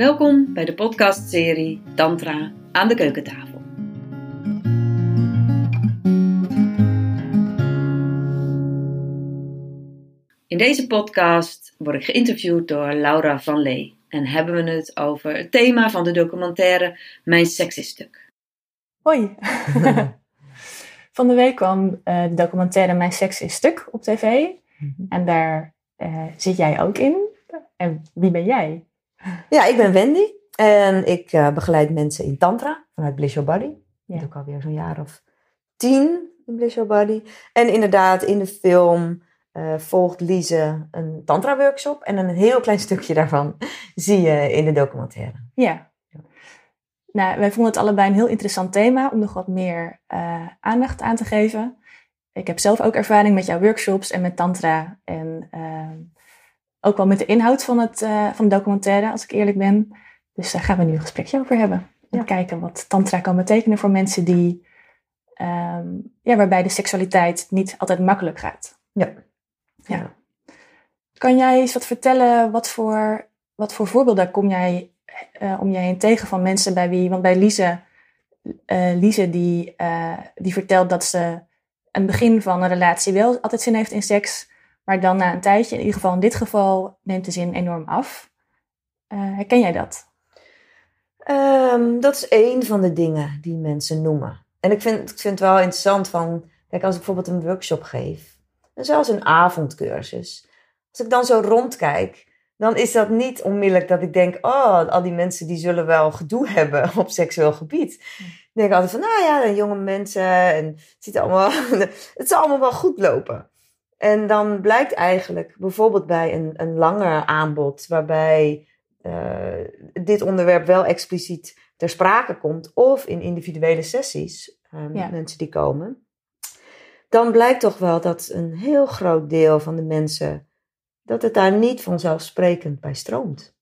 Welkom bij de podcastserie Tantra aan de keukentafel. In deze podcast word ik geïnterviewd door Laura van Lee en hebben we het over het thema van de documentaire Mijn Sexy-stuk. Hoi. Van de week kwam eh, de documentaire Mijn Seks is Stuk op tv. Mhm. En daar eh, zit jij ook in. En wie ben jij? Ja, ik ben Wendy en ik eh, begeleid mensen in Tantra vanuit Bliss Your Body. Ja. Dat doe ik alweer zo'n jaar of tien in Bliss Your Body. En inderdaad, in de film eh, volgt Lise een Tantra-workshop. En een heel klein stukje daarvan zie je in de documentaire. Ja. Nou, wij vonden het allebei een heel interessant thema om nog wat meer eh, aandacht aan te geven. Ik heb zelf ook ervaring met jouw workshops en met tantra. En ehm, ook wel met de inhoud van, het, eh, van de documentaire, als ik eerlijk ben. Dus daar gaan we nu een gesprekje over hebben. En Ja. kijken wat tantra kan betekenen voor mensen die... ehm, ja, waarbij de seksualiteit niet altijd makkelijk gaat. Ja. Ja. Kan jij eens wat vertellen, wat voor, wat voor voorbeelden kom jij eh, om je heen tegen van mensen bij wie, want bij Lise, eh, Lise die, die vertelt dat ze aan het begin van een relatie wel altijd zin heeft in seks, maar dan na een tijdje, in ieder geval in dit geval, neemt de zin enorm af. Eh, herken jij dat? Ehm, dat is één van de dingen die mensen noemen. En ik vind, ik vind het wel interessant van, kijk, als ik bijvoorbeeld een workshop geef, en zelfs een avondcursus, als ik dan zo rondkijk, dan is dat niet onmiddellijk dat ik denk, oh, al die mensen die zullen wel gedoe hebben op seksueel gebied. Ik denk altijd van, nou ja, jonge mensen, en het, ziet allemaal, het zal allemaal wel goed lopen. En dan blijkt eigenlijk, bijvoorbeeld bij een, een langer aanbod, waarbij eh, dit onderwerp wel expliciet ter sprake komt, of in individuele sessies, eh, Ja. mensen die komen, dan blijkt toch wel dat een heel groot deel van de mensen, dat het daar niet vanzelfsprekend bij stroomt.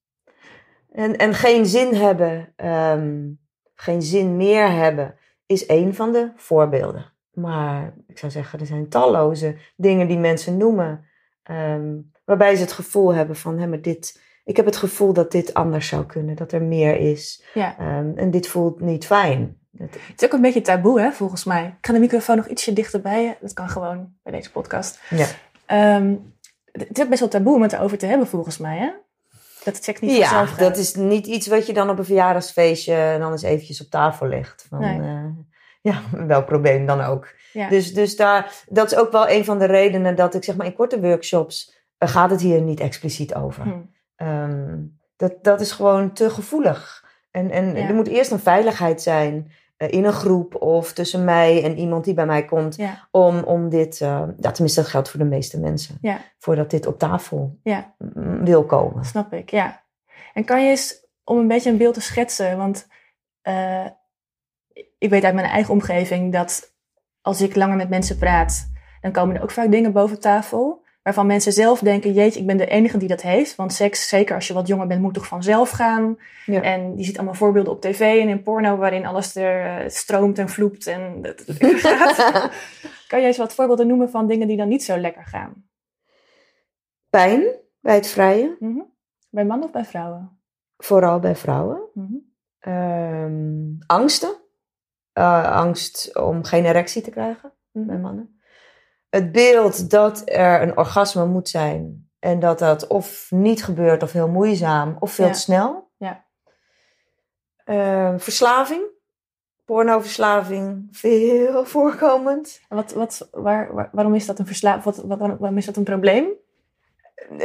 En, en geen zin hebben, ehm, geen zin meer hebben, is één van de voorbeelden. Maar ik zou zeggen, er zijn talloze dingen die mensen noemen, ehm, waarbij ze het gevoel hebben van, hé, maar dit, ik heb het gevoel dat dit anders zou kunnen, dat er meer is. Ja. Ehm, en dit voelt niet fijn. Dat- Het is ook een beetje taboe, hè, volgens mij. Ik ga de microfoon nog ietsje dichterbij. Dat kan gewoon bij deze podcast. ja. Ehm, het is ook best wel taboe om het erover te hebben, volgens mij, hè? Dat het seks niet ja, vanzelf gaat. dat is niet iets wat je dan op een verjaardagsfeestje en dan eens eventjes op tafel legt. Van, Nee. eh, ja, welk probleem dan ook. Ja. Dus, dus daar, dat is ook wel een van de redenen dat ik zeg maar in korte workshops eh, gaat het hier niet expliciet over. Hm. Ehm, dat, dat is gewoon te gevoelig. En, en Ja. er moet eerst een veiligheid zijn eh, in een groep of tussen mij en iemand die bij mij komt. Ja, Om, om dit, eh, ja, tenminste dat geldt voor de meeste mensen. Voordat dit op tafel wil komen. Snap ik, ja. En kan je eens om een beetje een beeld te schetsen, want ik weet uit mijn eigen omgeving dat als ik langer met mensen praat, dan komen er ook vaak dingen boven tafel. Waarvan mensen zelf denken, jeetje, ik ben de enige die dat heeft. Want seks, zeker als je wat jonger bent, moet toch vanzelf gaan. Ja. En je ziet allemaal voorbeelden op tv en in porno waarin alles er eh, stroomt en vloept en lekker gaat. kan jij eens wat voorbeelden noemen van dingen die dan niet zo lekker gaan? Pijn bij het vrijen, Mhm. Bij mannen of bij vrouwen? vooral bij vrouwen. Ehm, angsten. Eh, angst om geen erectie te krijgen Mhm. bij mannen. Het beeld dat er een orgasme moet zijn en dat dat of niet gebeurt of heel moeizaam of veel Ja. te snel. Ja. Ehm, verslaving. Pornoverslaving, veel voorkomend. En Wat, wat, waar, waar- waarom is dat een versla wat, wat, waarom is dat een probleem?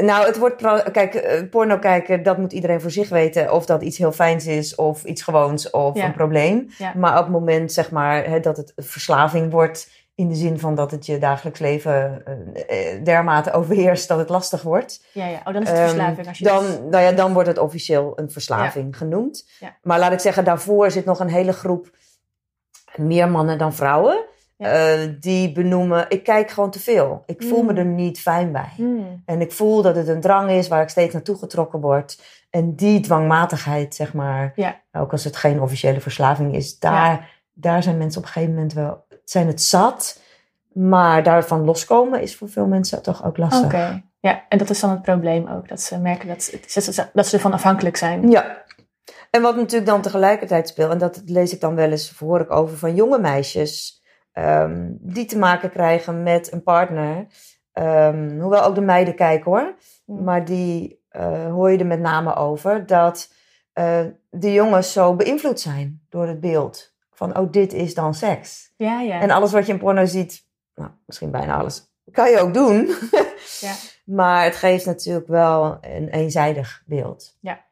Nou, het wordt. Kijk, eh, porno kijken, dat moet iedereen voor zich weten. Of dat iets heel fijns is, of iets gewoons, of Ja. een probleem. Ja. Maar op het moment, zeg maar, hè, dat het verslaving wordt. In de zin van dat het je dagelijks leven eh, eh, dermate overheerst dat het lastig wordt. Ja, ja. Oh, dan is het Ehm, verslaving. Als je dan, nou ja, dan wordt het officieel een verslaving genoemd. Maar laat ik zeggen, daarvoor zit nog een hele groep, meer mannen dan vrouwen. Ja. eh, die benoemen, ik kijk gewoon te veel. Ik voel me Mm. er niet fijn bij. Hmm. En ik voel dat het een drang is waar ik steeds naartoe getrokken word. En die dwangmatigheid, zeg maar, Ja. ook als het geen officiële verslaving is, daar, daar zijn mensen op een gegeven moment wel, zijn het zat. Maar daarvan loskomen is voor veel mensen toch ook lastig. Oké. Ja, en dat is dan het probleem ook. Dat ze merken dat, ze- dat ze ervan afhankelijk zijn. Ja, En wat natuurlijk dan tegelijkertijd speelt, en dat lees ik dan wel eens, hoor ik over van jonge meisjes, ehm, die te maken krijgen met een partner. Ehm, hoewel ook de meiden kijken hoor. Mm. Maar die eh, hoor je er met name over dat eh, de jongens zo beïnvloed zijn door het beeld. Van, oh, dit is dan seks. Ja, ja. En alles wat je in porno ziet, nou, misschien bijna alles, kan je ook doen. ja. Maar het geeft natuurlijk wel een eenzijdig beeld. Ja.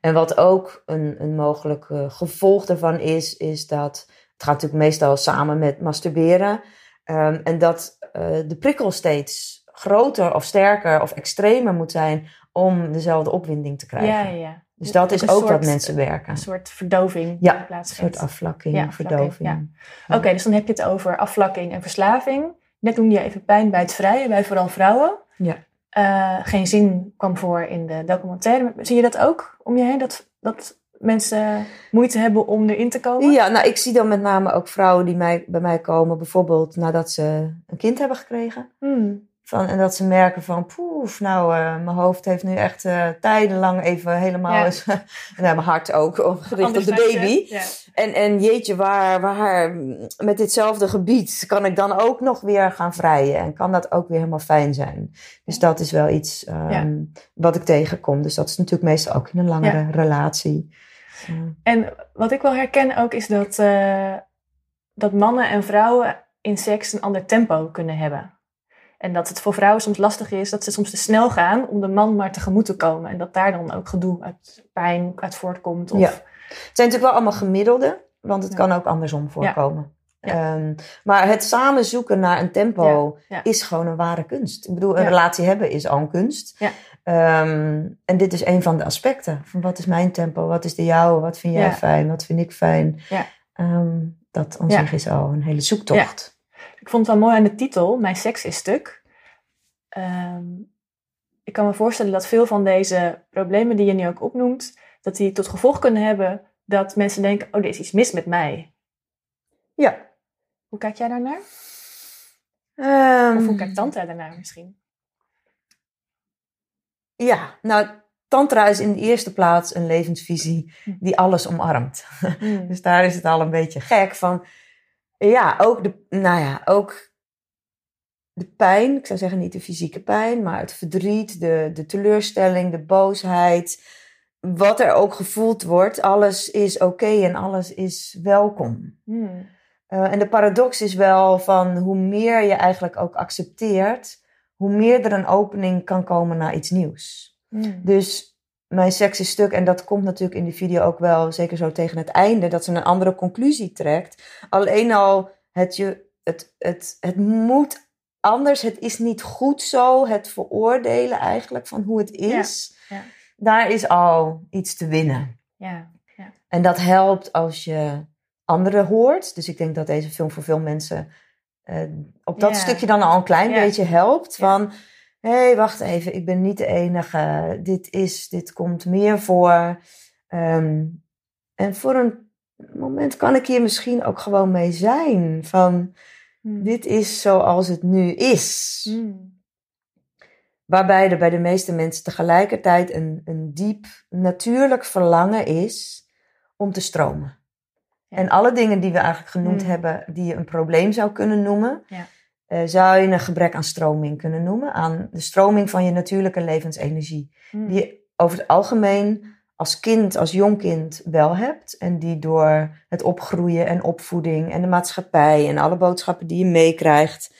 En wat ook een, een mogelijk gevolg daarvan is, is dat het gaat natuurlijk meestal samen met masturberen. Ehm, en dat eh, de prikkel steeds groter of sterker of extremer moet zijn om dezelfde opwinding te krijgen. ja, ja. Dus dat is ook soort- wat mensen werken. Een soort verdoving Ja, Een soort afvlakking, Ja, afvlakking, verdoving. ja. Oké, dus dan heb je het over afvlakking en verslaving. Net noemde je even pijn bij het vrije, bij vooral vrouwen. Ja. Eh, geen zin kwam voor in de documentaire. Zie je dat ook om je heen? Dat, dat mensen moeite hebben om erin te komen? Ja, nou, ik zie dan met name ook vrouwen die mij, bij mij komen, bijvoorbeeld nadat ze een kind hebben gekregen. Hmm. Van, en dat ze merken van, poef, nou, eh, mijn hoofd heeft nu echt eh, tijdenlang even helemaal Ja. eens, en mijn hart ook, gericht Anders op de baby. Ja. En, en jeetje, waar, waar, met ditzelfde gebied kan ik dan ook nog weer gaan vrijen en kan dat ook weer helemaal fijn zijn. Dus dat is wel iets ehm, Ja. wat ik tegenkom. Dus dat is natuurlijk meestal ook in een langere relatie. Ja. En wat ik wel herken ook is dat, eh, dat mannen en vrouwen in seks een ander tempo kunnen hebben. En dat het voor vrouwen soms lastig is dat ze soms te snel gaan om de man maar tegemoet te komen. En dat daar dan ook gedoe uit pijn uit voortkomt. Of, Ja. Het zijn natuurlijk wel allemaal gemiddelde, want het Ja. kan ook andersom voorkomen. Ja. Ehm, maar het samen zoeken naar een tempo is gewoon een ware kunst. Ik bedoel, een relatie hebben is al een kunst. Ja. Ehm, en dit is een van de aspecten. Van wat is mijn tempo? Wat is de jouwe? Wat vind jij fijn? Wat vind ik fijn? Ja. Ehm, dat aan zich is al een hele zoektocht. Ik vond het wel mooi aan de titel, Mijn seks is stuk. Ehm, ik kan me voorstellen dat veel van deze problemen die je nu ook opnoemt, dat die tot gevolg kunnen hebben dat mensen denken, oh, er is iets mis met mij. Ja. Hoe kijk jij daarnaar? Ehm, Of hoe kijkt Tante daarnaar misschien? ja, nou, tantra is in de eerste plaats een levensvisie die alles omarmt. Hmm. Dus daar is het al een beetje gek van. Ja, ook de, nou ja, ook de pijn. Ik zou zeggen niet de fysieke pijn, maar het verdriet, de, de teleurstelling, de boosheid. Wat er ook gevoeld wordt, alles is oké en alles is welkom. Hmm. Eh, en de paradox is wel van hoe meer je eigenlijk ook accepteert, hoe meer er een opening kan komen naar iets nieuws. Hmm. Dus mijn seks is stuk, en dat komt natuurlijk in de video ook wel, zeker zo tegen het einde, dat ze een andere conclusie trekt. Alleen al het, je, het, het, het moet anders, het is niet goed zo, het veroordelen eigenlijk van hoe het is, Ja, ja. daar is al iets te winnen. Ja, En dat helpt als je anderen hoort. Dus ik denk dat deze film voor veel mensen eh, op dat Ja. stukje dan al een klein Ja. beetje helpt. Ja. Van, hé, hey, wacht even, ik ben niet de enige. Dit is, dit komt meer voor. Ehm, en voor een moment kan ik hier misschien ook gewoon mee zijn. Van, Hmm. dit is zoals het nu is. Hmm. Waarbij er bij de meeste mensen tegelijkertijd een, een diep natuurlijk verlangen is om te stromen. Ja. En alle dingen die we eigenlijk genoemd Mm. hebben, die je een probleem zou kunnen noemen, Ja. Eh, zou je een gebrek aan stroming kunnen noemen. Aan de stroming van je natuurlijke levensenergie. Hmm. Die je over het algemeen als kind, als jong kind wel hebt. En die door het opgroeien en opvoeding en de maatschappij en alle boodschappen die je meekrijgt,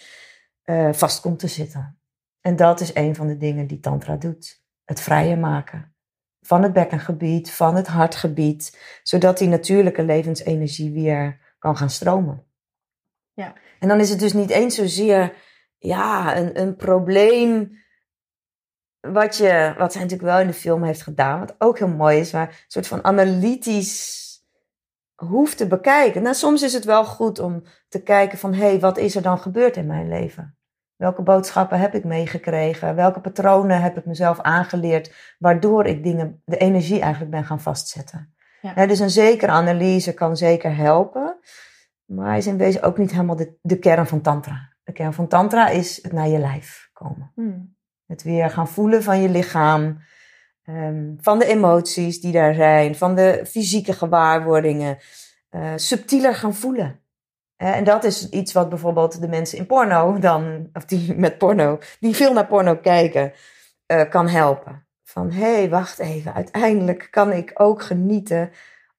eh, vast komt te zitten. En dat is een van de dingen die Tantra doet. Het vrijer maken. Van het bekkengebied, van het hartgebied. Zodat die natuurlijke levensenergie weer kan gaan stromen. Ja. En dan is het dus niet eens zozeer ja, een, een probleem wat, je, wat zij natuurlijk wel in de film heeft gedaan, wat ook heel mooi is, maar een soort van analytisch hoeft te bekijken. Nou, soms is het wel goed om te kijken van, hé, hey, wat is er dan gebeurd in mijn leven? Welke boodschappen heb ik meegekregen? Welke patronen heb ik mezelf aangeleerd, waardoor ik dingen, de energie eigenlijk ben gaan vastzetten? Ja. Dus een zekere analyse kan zeker helpen, maar hij is in wezen ook niet helemaal de, de kern van Tantra. De kern van Tantra is het naar je lijf komen. Hmm. Het weer gaan voelen van je lichaam. Ehm, van de emoties die daar zijn, van de fysieke gewaarwordingen, eh, subtieler gaan voelen. Eh, en dat is iets wat bijvoorbeeld de mensen in porno dan, of die met porno, die veel naar porno kijken, eh, kan helpen. Van hé, hey, wacht even, uiteindelijk kan ik ook genieten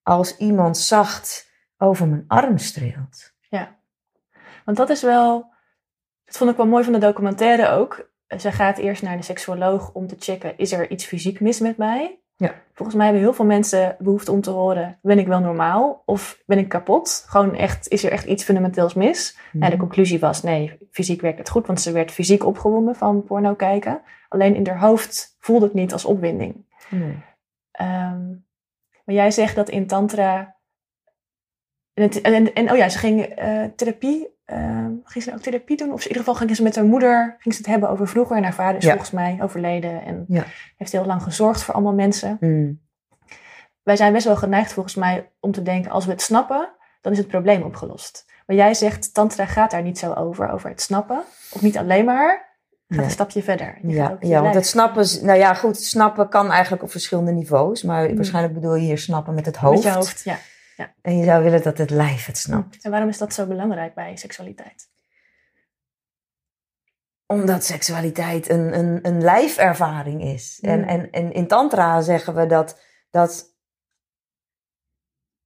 als iemand zacht over mijn arm streelt. Ja, want dat is wel, dat vond ik wel mooi van de documentaire ook. Ze gaat eerst naar de seksuoloog om te checken, is er iets fysiek mis met mij? Ja. Volgens mij hebben heel veel mensen behoefte om te horen, ben ik wel normaal of ben ik kapot? Gewoon echt, is er echt iets fundamenteels mis? Mhm. En de conclusie was, nee, fysiek werkt het goed, want ze werd fysiek opgewonden van porno kijken. Alleen in haar hoofd voelde het niet als opwinding. Nee. Ehm, maar jij zegt dat in tantra... En, het- en, en oh ja, ze ging eh, therapie... ging ze ook therapie doen? Of in ieder geval ging ze met haar moeder ging ze het hebben over vroeger. En haar vader is Ja. volgens mij overleden. En Ja. heeft heel lang gezorgd voor allemaal mensen. Mm. Wij zijn best wel geneigd volgens mij om te denken... als we het snappen, dan is het probleem opgelost. Maar jij zegt, tantra gaat daar niet zo over, over het snappen. Of niet alleen maar, gaat Nee. een stapje verder. Je Ja, ja, want het snappen, nou ja, goed, snappen kan eigenlijk op verschillende niveaus. Maar Mm. waarschijnlijk bedoel je hier snappen met het hoofd. Met je hoofd, ja. En je zou willen dat het lijf het snapt. En waarom is dat zo belangrijk bij seksualiteit? Omdat seksualiteit een, een, een lijfervaring is. En, Mm. en, en in Tantra zeggen we dat, dat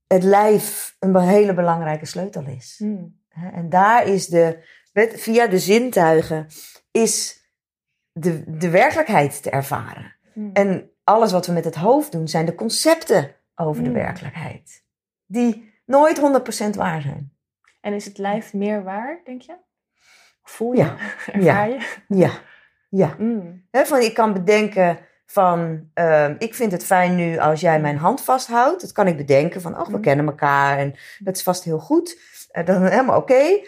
het lijf een hele belangrijke sleutel is. Hè, En daar is de, via de zintuigen, is de, de werkelijkheid te ervaren. Hmm. En alles wat we met het hoofd doen, zijn de concepten over de Mm. werkelijkheid. Die nooit 100% waar zijn. En is het lijf meer waar, denk je? Voel je? Ja. Ervaar je? Ja, ja. Mm. Van, ik kan bedenken van, ehm, ik vind het fijn nu als jij mijn hand vasthoudt. Dat kan ik bedenken van, oh, we Mm. kennen elkaar en dat is vast heel goed. Eh, dan helemaal oké.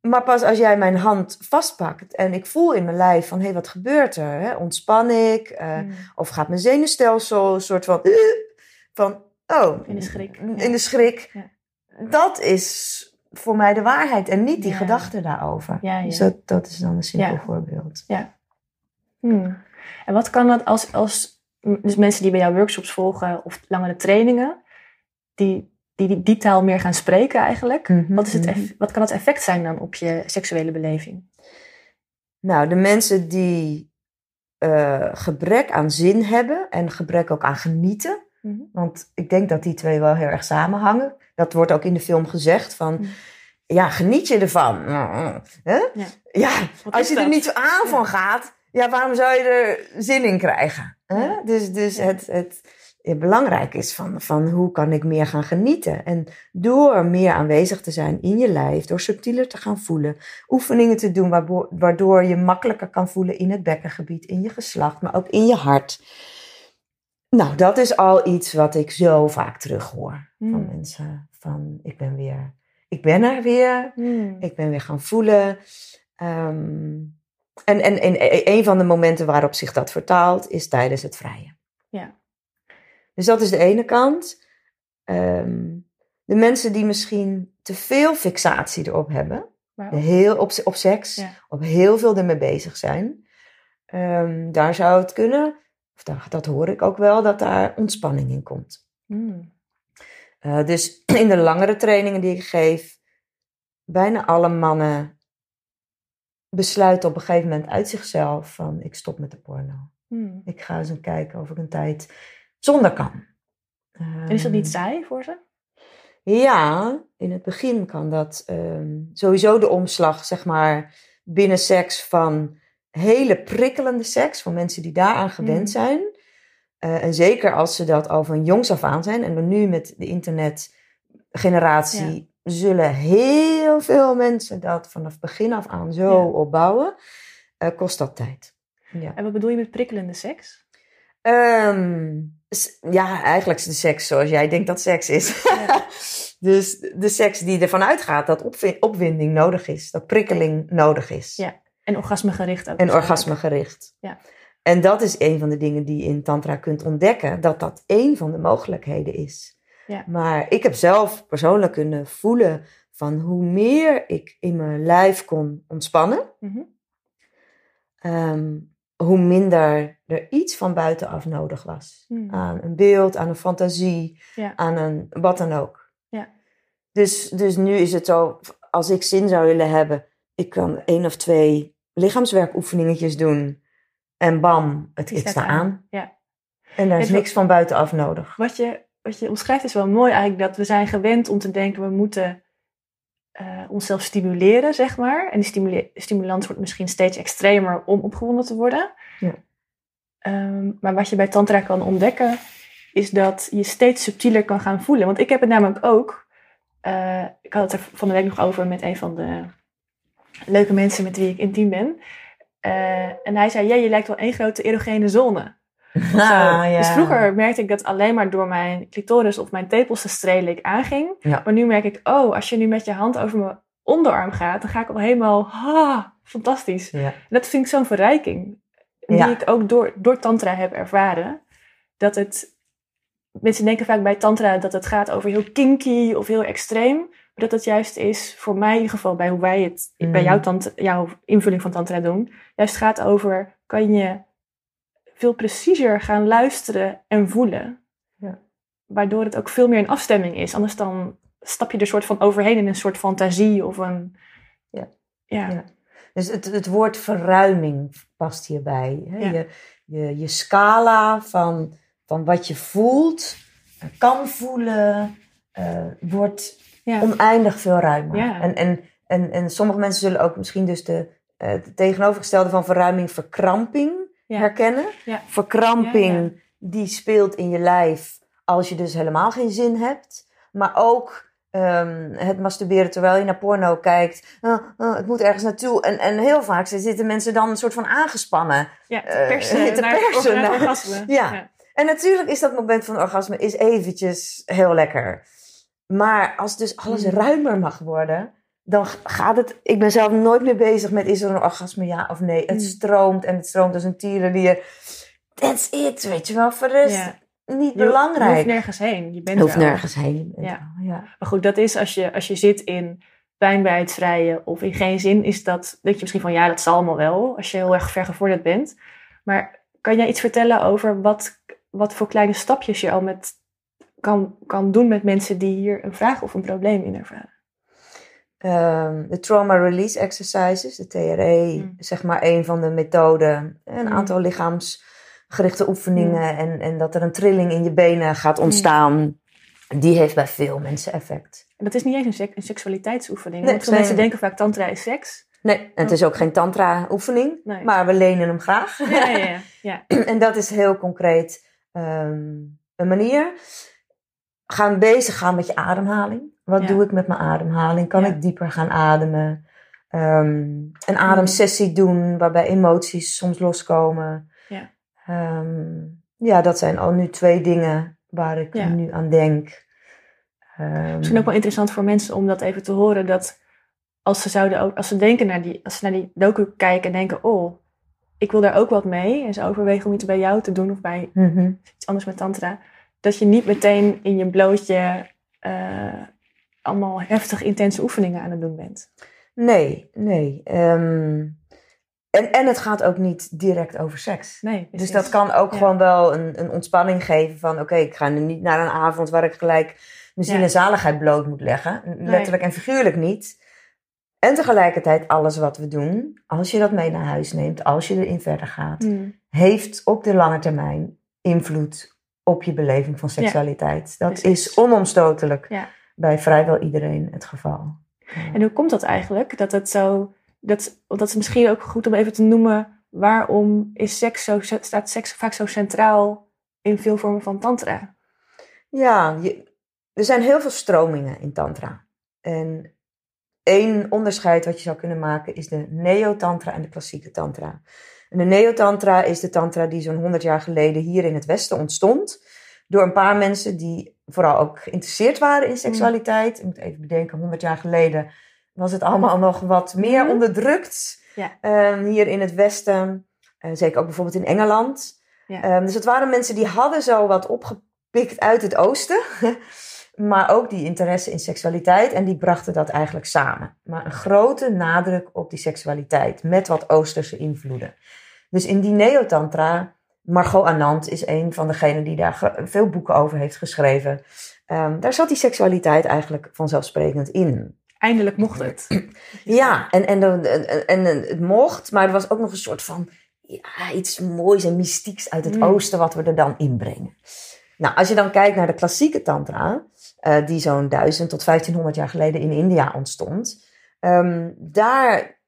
Maar pas als jij mijn hand vastpakt en ik voel in mijn lijf van, hé, hey, wat gebeurt er? Ontspan ik? Eh, Mm. Of gaat mijn zenuwstelsel een soort van, van oh, In de schrik, In ja. de schrik. Ja. Dat is voor mij de waarheid en niet die Ja. gedachte daarover. Ja, ja. Dus dat, dat is dan een simpel Ja. voorbeeld. Hmm. En wat kan dat als, als dus mensen die bij jouw workshops volgen of langere trainingen, die die, die, die taal meer gaan spreken eigenlijk? Mhm, Wat, is het mhm. eff- wat kan het effect zijn dan op je seksuele beleving? Nou, de mensen die eh, gebrek aan zin hebben en gebrek ook aan genieten. Mhm. Want ik denk dat die twee wel heel erg samenhangen. Dat wordt ook in de film gezegd van, Mhm. ja, geniet je ervan? Hè? Ja. Als je er niet zo aan Ja. van gaat, ja, waarom zou je er zin in krijgen? Hè? Ja. Dus, dus het, het belangrijk is van, van hoe kan ik meer gaan genieten? En door meer aanwezig te zijn in je lijf, door subtieler te gaan voelen, oefeningen te doen waardoor je makkelijker kan voelen in het bekkengebied, in je geslacht, maar ook in je hart. Nou, dat is al iets wat ik zo vaak terughoor van Hmm. mensen. Van ik ben weer, ik ben er weer. Hmm. Ik ben weer gaan voelen. Ehm, en, en, en e- een van de momenten waarop zich dat vertaalt is tijdens het vrije. Ja. Dus dat is de ene kant. Ehm, de mensen die misschien te veel fixatie erop hebben, heel op, op seks, Ja. op heel veel ermee bezig zijn, ehm, daar zou het kunnen, of dat, dat hoor ik ook wel, dat daar ontspanning in komt. Hmm. Eh, dus in de langere trainingen die ik geef, bijna alle mannen besluiten op een gegeven moment uit zichzelf van ik stop met de porno. Hmm. Ik ga eens een kijken of ik een tijd zonder kan. En is dat niet Ehm, saai voor ze? Ja, in het begin kan dat ehm, sowieso de omslag, zeg maar, binnen seks van hele prikkelende seks, voor mensen die daaraan gewend Mm. zijn. Eh, en zeker als ze dat al van jongs af aan zijn. En dan nu met de internetgeneratie zullen heel veel mensen dat vanaf begin af aan zo Ja. opbouwen. Eh, kost dat tijd. Ja. En wat bedoel je met prikkelende seks? Ehm, ja, eigenlijk is de seks zoals jij denkt dat seks is. Ja. dus de seks die ervan uitgaat dat opwi- opwinding nodig is, dat prikkeling nodig is. Ja. En orgasmegericht ook. En waarschijnlijk. orgasmegericht. Ja. En dat is een van de dingen die je in Tantra kunt ontdekken, dat dat één van de mogelijkheden is. Ja. Maar ik heb zelf persoonlijk kunnen voelen van hoe meer ik in mijn lijf kon ontspannen, Mhm. Ehm, hoe minder er iets van buitenaf nodig was. Hmm. Aan een beeld, aan een fantasie, Ja. aan een wat dan ook. Ja. Dus, dus nu is het zo, als ik zin zou willen hebben, ik kan één of twee lichaamswerkoefeningetjes doen. En bam, het staat sta aan. Ja. En daar is niks van buitenaf nodig. Wat je, wat je omschrijft is wel mooi eigenlijk dat we zijn gewend om te denken we moeten eh, onszelf stimuleren, zeg maar. En die stimulans wordt misschien steeds extremer om opgewonden te worden. Ja. Ehm, maar wat je bij tantra kan ontdekken is dat je steeds subtieler kan gaan voelen. Want ik heb het namelijk ook. eh, ik had het er van de week nog over met een van de leuke mensen met wie ik intiem ben. Eh, en hij zei, ja, je lijkt wel één grote erogene zone. Ah, ja. Dus vroeger merkte ik dat alleen maar door mijn clitoris of mijn tepels te strelen ik aanging. Ja. Maar nu merk ik, oh, als je nu met je hand over mijn onderarm gaat, dan ga ik al helemaal, ha, fantastisch. Ja. Dat vind ik zo'n verrijking. Die ik ook door, door tantra heb ervaren. Dat het, mensen denken vaak bij tantra dat het gaat over heel kinky of heel extreem. Dat het juist is, voor mij in ieder geval, bij hoe wij het Mm. bij jouw, jouw invulling van tantra doen. Juist gaat over, kan je veel preciezer gaan luisteren en voelen. Ja. Waardoor het ook veel meer een afstemming is. Anders dan stap je er soort van overheen in een soort fantasie of een... Ja. Ja. Ja. Dus het, het woord verruiming past hierbij. Hè? Ja. Je, je, je scala van, van wat je voelt, kan voelen, eh, wordt Ja. oneindig veel ruimer. Ja. En, en, en, en sommige mensen zullen ook misschien dus de, eh, het tegenovergestelde van verruiming verkramping Ja. herkennen. Verkramping, die speelt in je lijf als je dus helemaal geen zin hebt. Maar ook ehm, het masturberen terwijl je naar porno kijkt. Ah, ah, het moet ergens naartoe. En, en heel vaak zitten mensen dan een soort van aangespannen. Ja, te Eh, persen, te naar, persen naar, naar- orgasme. Ja. En natuurlijk is dat moment van orgasme is eventjes heel lekker. Maar als dus alles Mm. ruimer mag worden, dan gaat het... Ik ben zelf nooit meer bezig met is er een orgasme ja of nee. Het Mm. stroomt en het stroomt als een tierenlier. That's it, weet je wel. Voor Ja. niet Je, je belangrijk. hoeft nergens heen. Je bent hoeft er al. nergens heen. Ja. ja. Maar goed, dat is als je, als je zit in pijn bij het vrijen of in geen zin, is dat, denk je misschien van ja, dat zal allemaal wel, als je heel erg vergevorderd bent. Maar kan jij iets vertellen over wat, wat voor kleine stapjes je al met, kan, kan doen met mensen die hier een vraag of een probleem in ervaren? Ehm, de Trauma Release Exercises, de TRE, Mm. zeg maar een van de methoden. Een Mm. aantal lichaamsgerichte oefeningen en, en dat er een trilling in je benen gaat ontstaan. Die heeft bij veel mensen effect. En dat is niet eens een, sek- een seksualiteitsoefening. Nee, want veel mensen denken vaak tantra is seks. Nee, en het is ook geen tantra-oefening, Nee. maar we lenen hem graag. Ja, ja, ja. ja. en dat is heel concreet ehm, een manier. Gaan bezig gaan met je ademhaling. Wat Ja. doe ik met mijn ademhaling? Kan Ja. ik dieper gaan ademen? Ehm, een ademsessie doen waarbij emoties soms loskomen. Ja. Ehm, ja, dat zijn al nu twee dingen waar ik Ja. nu aan denk. Ehm, Misschien ook wel interessant voor mensen om dat even te horen. Dat als ze zouden ook, als ze denken naar die, als ze naar die docu kijken en denken, oh, ik wil daar ook wat mee. En ze overwegen om iets bij jou te doen of bij mhm. iets anders met tantra. Dat je niet meteen in je blootje eh, allemaal heftig intense oefeningen aan het doen bent. Nee, nee. Ehm, en, en het gaat ook niet direct over seks. Nee, Dus dat kan ook Ja. gewoon wel een, een ontspanning geven van... oké, ik ga nu niet naar een avond waar ik gelijk mijn ziel en zaligheid bloot moet leggen. Letterlijk en figuurlijk niet. En tegelijkertijd alles wat we doen, als je dat mee naar huis neemt... als je erin verder gaat, Hmm. heeft op de lange termijn invloed op je beleving van seksualiteit. dat precies. is onomstotelijk Ja. bij vrijwel iedereen het geval. En hoe komt dat eigenlijk? Dat het zo. Dat, dat is misschien ook goed om even te noemen. Waarom is seks zo, staat seks vaak zo centraal in veel vormen van tantra? Ja, je- er zijn heel veel stromingen in tantra. En één onderscheid wat je zou kunnen maken is de neo-tantra en de klassieke tantra. En de neo-tantra is de tantra die zo'n 100 jaar geleden hier in het Westen ontstond. Door een paar mensen die vooral ook geïnteresseerd waren in seksualiteit. Ik moet even bedenken, 100 jaar geleden was het allemaal nog wat meer Mhm. onderdrukt. Ja. Ehm, hier in het Westen. Eh, zeker ook bijvoorbeeld in Engeland. Ja. Ehm, dus het waren mensen die hadden zo wat opgepikt uit het oosten. maar ook die interesse in seksualiteit. En die brachten dat eigenlijk samen. Maar een grote nadruk op die seksualiteit. Met wat oosterse invloeden. Dus in die Neotantra, Margot Anand is een van degenen die daar veel boeken over heeft geschreven. Ehm, daar zat die seksualiteit eigenlijk vanzelfsprekend in. Eindelijk mocht het. Ja, en, en, en, en het mocht, maar er was ook nog een soort van ja, iets moois en mystieks uit het Mm. oosten wat we er dan inbrengen. Nou, als je dan kijkt naar de klassieke tantra, eh, die zo'n 1000 tot 1500 jaar geleden in India ontstond, ehm, daar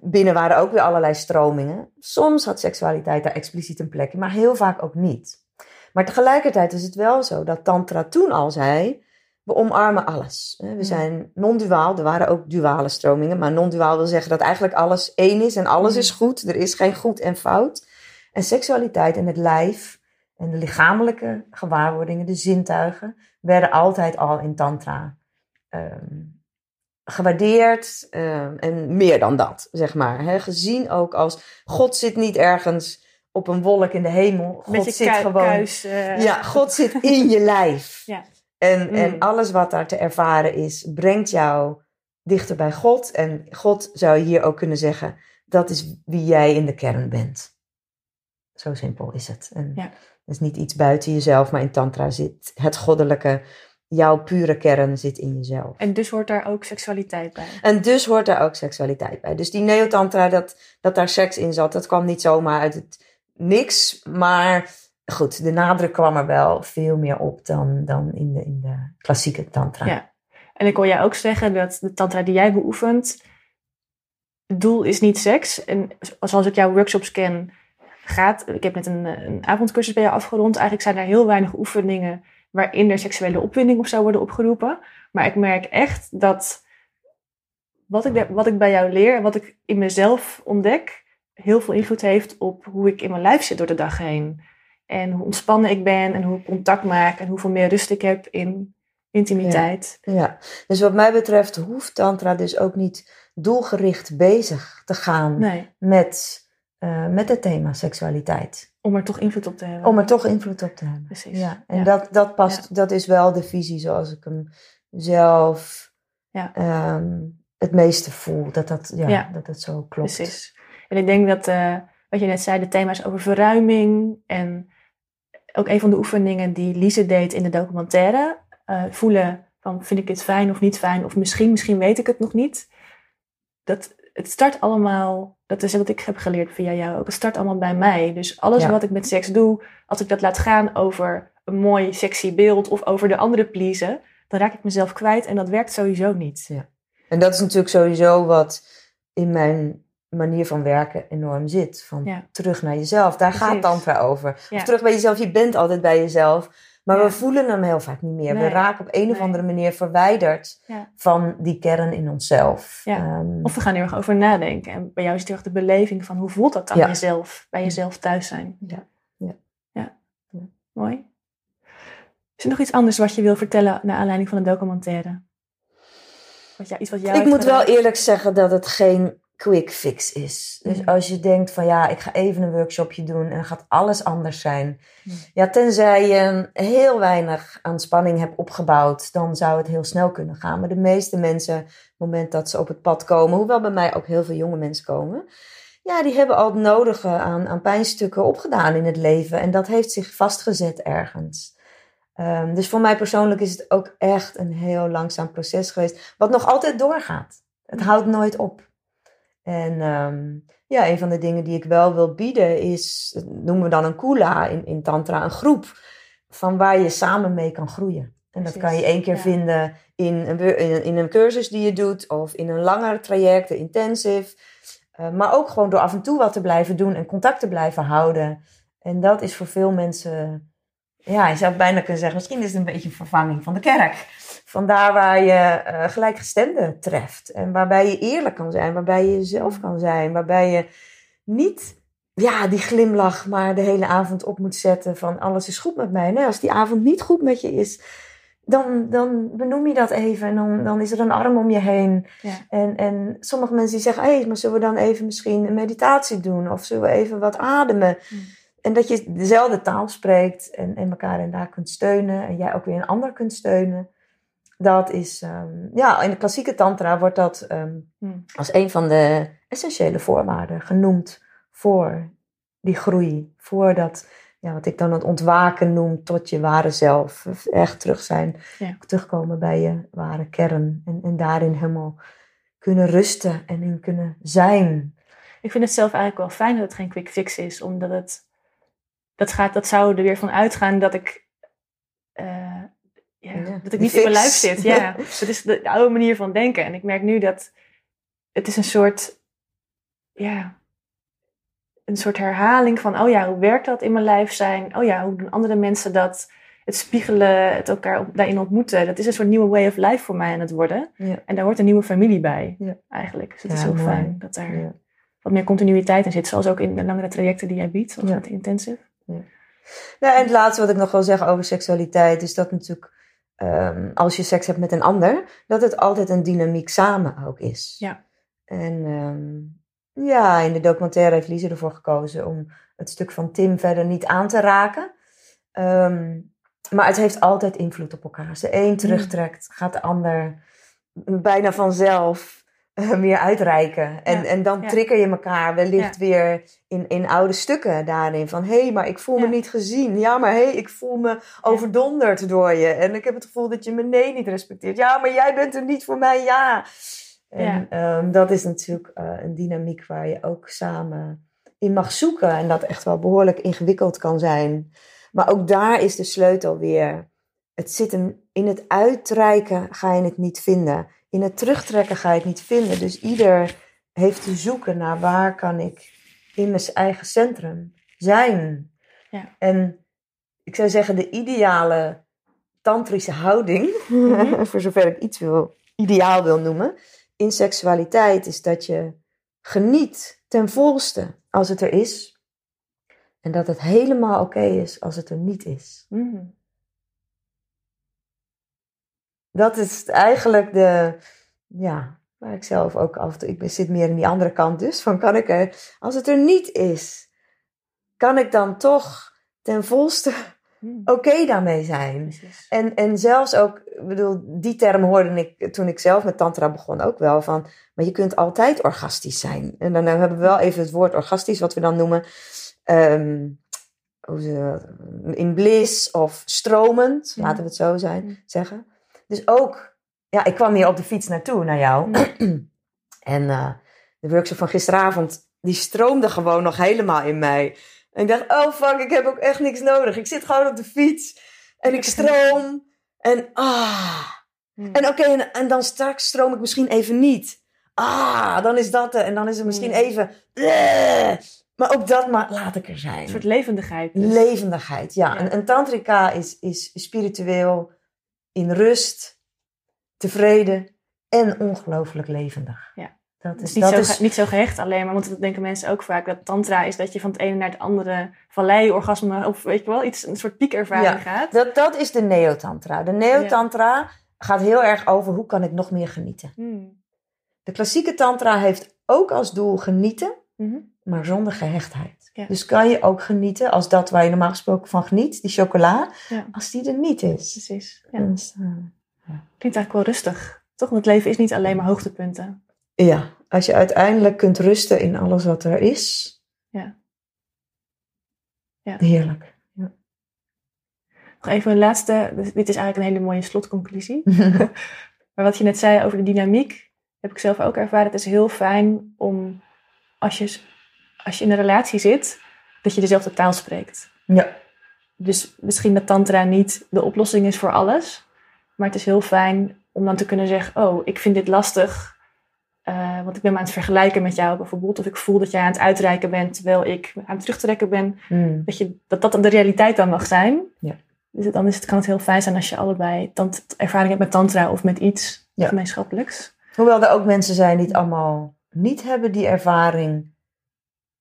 binnen waren ook weer allerlei stromingen. Soms had seksualiteit daar expliciet een plek in, maar heel vaak ook niet. Maar tegelijkertijd is het wel zo dat tantra toen al zei, we omarmen alles. We Mm. zijn non-duaal. Er waren ook duale stromingen. Maar non-duaal wil zeggen dat eigenlijk alles één is en alles Mm. is goed. Er is geen goed en fout. En seksualiteit en het lijf en de lichamelijke gewaarwordingen, de zintuigen, werden altijd al in tantra ehm, gewaardeerd. ehm, en meer dan dat, zeg maar. Gezien ook als God zit niet ergens op een wolk in de hemel. God zit kui- gewoon kuis. eh, ja, God zit in je lijf. Ja. En, Mm. en alles wat daar te ervaren is, brengt jou dichter bij God. En God zou je hier ook kunnen zeggen, dat is wie jij in de kern bent. Zo simpel is het. En Ja. Is niet iets buiten jezelf, maar in tantra zit het goddelijke, jouw pure kern zit in jezelf. En dus hoort daar ook seksualiteit bij. En dus hoort daar ook seksualiteit bij. Dus die neotantra, dat, dat daar seks in zat, dat kwam niet zomaar uit het niks. Maar goed, de nadruk kwam er wel veel meer op dan, dan in, de, in de klassieke tantra. Ja. En ik hoor jij ook zeggen dat de tantra die jij beoefent, het doel is niet seks. En zoals ik jouw workshops ken, gaat, ik heb net een, een avondcursus bij jou afgerond. Eigenlijk zijn er heel weinig oefeningen waarin er seksuele opwinding of zou worden opgeroepen. Maar ik merk echt dat wat ik, wat ik bij jou leer en wat ik in mezelf ontdek, heel veel invloed heeft op hoe ik in mijn lijf zit door de dag heen. En hoe ontspannen ik ben en hoe ik contact maak en hoeveel meer rust ik heb in intimiteit. Ja, dus wat mij betreft hoeft tantra dus ook niet doelgericht bezig te gaan Nee, met, eh, met het thema seksualiteit. om er toch invloed op te hebben. Om er toch invloed op te hebben. Precies. Ja, en Ja. Dat, dat past, dat is wel de visie zoals ik hem zelf Ja. ehm, het meeste voel. Dat dat, ja, dat, dat zo klopt. Precies. En ik denk dat, eh, wat je net zei, de thema's over verruiming en ook een van de oefeningen die Lise deed in de documentaire, eh, voelen van vind ik dit fijn of niet fijn, of misschien, misschien weet ik het nog niet. Dat, het start allemaal, dat is wat ik heb geleerd via jou ook, het start allemaal bij mij. Dus alles Ja. wat ik met seks doe, als ik dat laat gaan over een mooi sexy beeld of over de andere pleasen, dan raak ik mezelf kwijt en dat werkt sowieso niet. En dat is natuurlijk sowieso wat in mijn manier van werken enorm zit. Van Ja. terug naar jezelf. Daar gaat Precies. tantra over. Ja. Of terug bij jezelf. Je bent altijd bij jezelf. Maar Ja. we voelen hem heel vaak niet meer. We raken op een of Nee. andere manier verwijderd Ja. van die kern in onszelf. Ja. Ehm, Of we gaan er erg over nadenken. En bij jou is het heel erg de beleving van hoe voelt dat dan jezelf, bij jezelf thuis zijn. Ja. Ja. Mooi. Is er nog iets anders wat je wil vertellen naar aanleiding van de documentaire? Wat jou, iets wat jou ik moet wel eerlijk zeggen dat het geen quick fix is. Dus Mm. als je denkt van ja, ik ga even een workshopje doen en dan gaat alles anders zijn. Mm. Ja, tenzij je heel weinig aan spanning hebt opgebouwd, dan zou het heel snel kunnen gaan. Maar de meeste mensen, op het moment dat ze op het pad komen, hoewel bij mij ook heel veel jonge mensen komen, ja, die hebben al het nodige aan, aan pijnstukken opgedaan in het leven. En dat heeft zich vastgezet ergens. Ehm, dus voor mij persoonlijk is het ook echt een heel langzaam proces geweest, wat nog altijd doorgaat. Het houdt nooit op. En ehm, ja, een van de dingen die ik wel wil bieden is, dat noemen we dan een kula in, in Tantra, een groep van waar je samen mee kan groeien. En dat Precies, kan je één keer ja. vinden in een, wor- in, een- in een cursus die je doet of in een langer traject, een intensive. Eh, maar ook gewoon door af en toe wat te blijven doen en contact te blijven houden. En dat is voor veel mensen, ja, je zou bijna kunnen zeggen, misschien is het een beetje een vervanging van de kerk. Vandaar waar je eh gelijkgestemden treft. En waarbij je eerlijk kan zijn, waarbij je jezelf kan zijn, waarbij je niet ja, die glimlach maar de hele avond op moet zetten van alles is goed met mij. Nee, als die avond niet goed met je is, dan, dan benoem je dat even en dan, dan is er een arm om je heen. Ja. En, en sommige mensen die zeggen, hé, hey, maar zullen we dan even misschien een meditatie doen? Of zullen we even wat ademen? Mm. En dat je dezelfde taal spreekt en, en elkaar en daar kunt steunen. En jij ook weer een ander kunt steunen. Dat is, ehm, ja, in de klassieke tantra wordt dat ehm, Hmm. als een van de essentiële voorwaarden genoemd voor die groei. Voordat, ja, wat ik dan het ontwaken noem, tot je ware zelf. Echt terug zijn, Ja. terugkomen bij je ware kern. En, en daarin helemaal kunnen rusten en in kunnen zijn. Ik vind het zelf eigenlijk wel fijn dat het geen quick fix is, omdat het. Dat, gaat, dat zou er weer van uitgaan dat ik. eh, ja, Ja, dat ik niet in mijn lijf zit. Ja, dat is de, de oude manier van denken. En ik merk nu dat het is een soort. Ja. Een soort herhaling van, oh ja, hoe werkt dat in mijn lijf zijn? Oh ja, hoe doen andere mensen dat? Het spiegelen, het elkaar op- daarin ontmoeten. Dat is een soort nieuwe way of life voor mij aan het worden. Ja. En daar hoort een nieuwe familie bij, Ja. eigenlijk. Dus het Ja, is heel mooi. fijn dat daar Ja. wat meer continuïteit in zit. Zoals ook in de langere trajecten die jij biedt, zoals Ja. met intensive. Nou, en het laatste wat ik nog wil zeggen over seksualiteit is dat natuurlijk ehm, als je seks hebt met een ander, dat het altijd een dynamiek samen ook is. Ja. En ehm, ja, in de documentaire heeft Lise ervoor gekozen om het stuk van Tim verder niet aan te raken. Ehm, maar het heeft altijd invloed op elkaar. Als de een terugtrekt, gaat de ander bijna vanzelf weer uitreiken. En, Ja, en dan ja. trigger je elkaar wellicht weer in, in oude stukken daarin. Van hé, hey, maar ik voel me niet gezien. Ja, maar hé, hey, ik voel me overdonderd door je. En ik heb het gevoel dat je me nee niet respecteert. Ja, maar jij bent er niet voor mij, ja. En ehm, dat is natuurlijk eh, een dynamiek waar je ook samen in mag zoeken. En dat echt wel behoorlijk ingewikkeld kan zijn. Maar ook daar is de sleutel weer. Het zit hem in het uitreiken ga je het niet vinden. In het terugtrekken ga je het niet vinden. Dus ieder heeft te zoeken naar waar kan ik in mijn eigen centrum zijn. Ja. En ik zou zeggen, de ideale tantrische houding, Mhm. voor zover ik iets wil, ideaal wil noemen, in seksualiteit is dat je geniet ten volste als het er is. En dat het helemaal oké is als het er niet is. Mm. Dat is eigenlijk de, ja, waar ik zelf ook af en toe, ik zit meer in die andere kant dus, van kan ik er, als het er niet is, kan ik dan toch ten volste Mm. oké daarmee zijn? Precies. En, en zelfs ook, ik bedoel, die term hoorde ik toen ik zelf met tantra begon ook wel van, maar je kunt altijd orgastisch zijn. En dan hebben we wel even het woord orgastisch, wat we dan noemen, ehm, hoe ze, in bliss of stromend, laten we het zo zijn, Ja. zeggen. Dus ook, ja, ik kwam hier op de fiets naartoe, naar jou. en eh, de workshop van gisteravond, die stroomde gewoon nog helemaal in mij. En ik dacht, oh fuck, ik heb ook echt niks nodig. Ik zit gewoon op de fiets en ik stroom. En ah. Mm. En oké, en, en dan straks stroom ik misschien even niet. Ah, dan is dat er. En dan is het misschien Mm. even... bleh. Maar ook dat maar laat ik er zijn. Een soort levendigheid. dus. Levendigheid, ja. Ja. En, en tantrika is, is spiritueel, in rust, tevreden en ongelooflijk levendig. Ja. Dat is, niet, dat zo, is niet zo gehecht alleen maar, want dat denken mensen ook vaak, dat tantra is dat je van het ene naar het andere vallei, orgasme, of weet je wel, iets, een soort piekervaring Ja. gaat. Dat, dat is de neotantra. De neotantra gaat heel erg over hoe kan ik nog meer genieten. Mm. De klassieke tantra heeft ook als doel genieten, Mhm. maar zonder gehechtheid. Ja. Dus kan je ook genieten als dat waar je normaal gesproken van geniet, die chocola, Ja. als die er niet is. Precies. Ja. Dus, eh, Klinkt eigenlijk wel rustig. Toch? Want het leven is niet alleen maar hoogtepunten. ja, als je uiteindelijk kunt rusten in alles wat er is. Ja. Ja. Heerlijk. Nog even een laatste, dit dit is eigenlijk een hele mooie slotconclusie. Maar wat je net zei over de dynamiek, heb ik zelf ook ervaren. Het is heel fijn om, als je, als je in een relatie zit, dat je dezelfde taal spreekt. ja. Dus misschien dat tantra niet de oplossing is voor alles. Maar het is heel fijn om dan te kunnen zeggen, oh, ik vind dit lastig. eh, want ik ben me aan het vergelijken met jou bijvoorbeeld. Of ik voel dat jij aan het uitreiken bent terwijl ik aan het terugtrekken ben. Mm. Dat, je, dat dat dan de realiteit dan mag zijn. Ja. Dus het- dan is het, kan het heel fijn zijn als je allebei tant, ervaring hebt met tantra of met iets Ja. gemeenschappelijks. Hoewel er ook mensen zijn die het allemaal niet hebben, die ervaring.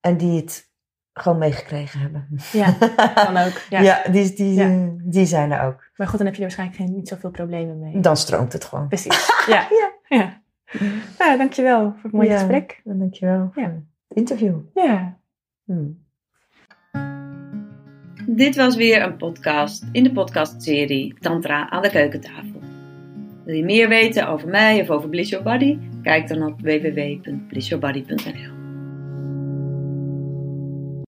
En die het gewoon meegekregen hebben. Ja, kan ook. Ja. Ja, die, die, Ja. die zijn er ook. Maar goed, dan heb je er waarschijnlijk geen, niet zoveel problemen mee. Dan stroomt het gewoon. Precies. Ja. ja. ja. Nou, dankjewel voor het mooie Ja. gesprek. Dan dankjewel voor Ja. het interview. Ja. Hmm. Dit was weer een podcast in de podcastserie Tantra aan de keukentafel. Wil je meer weten over mij of over Bliss Your Body? Kijk dan op www.blissyourbody.nl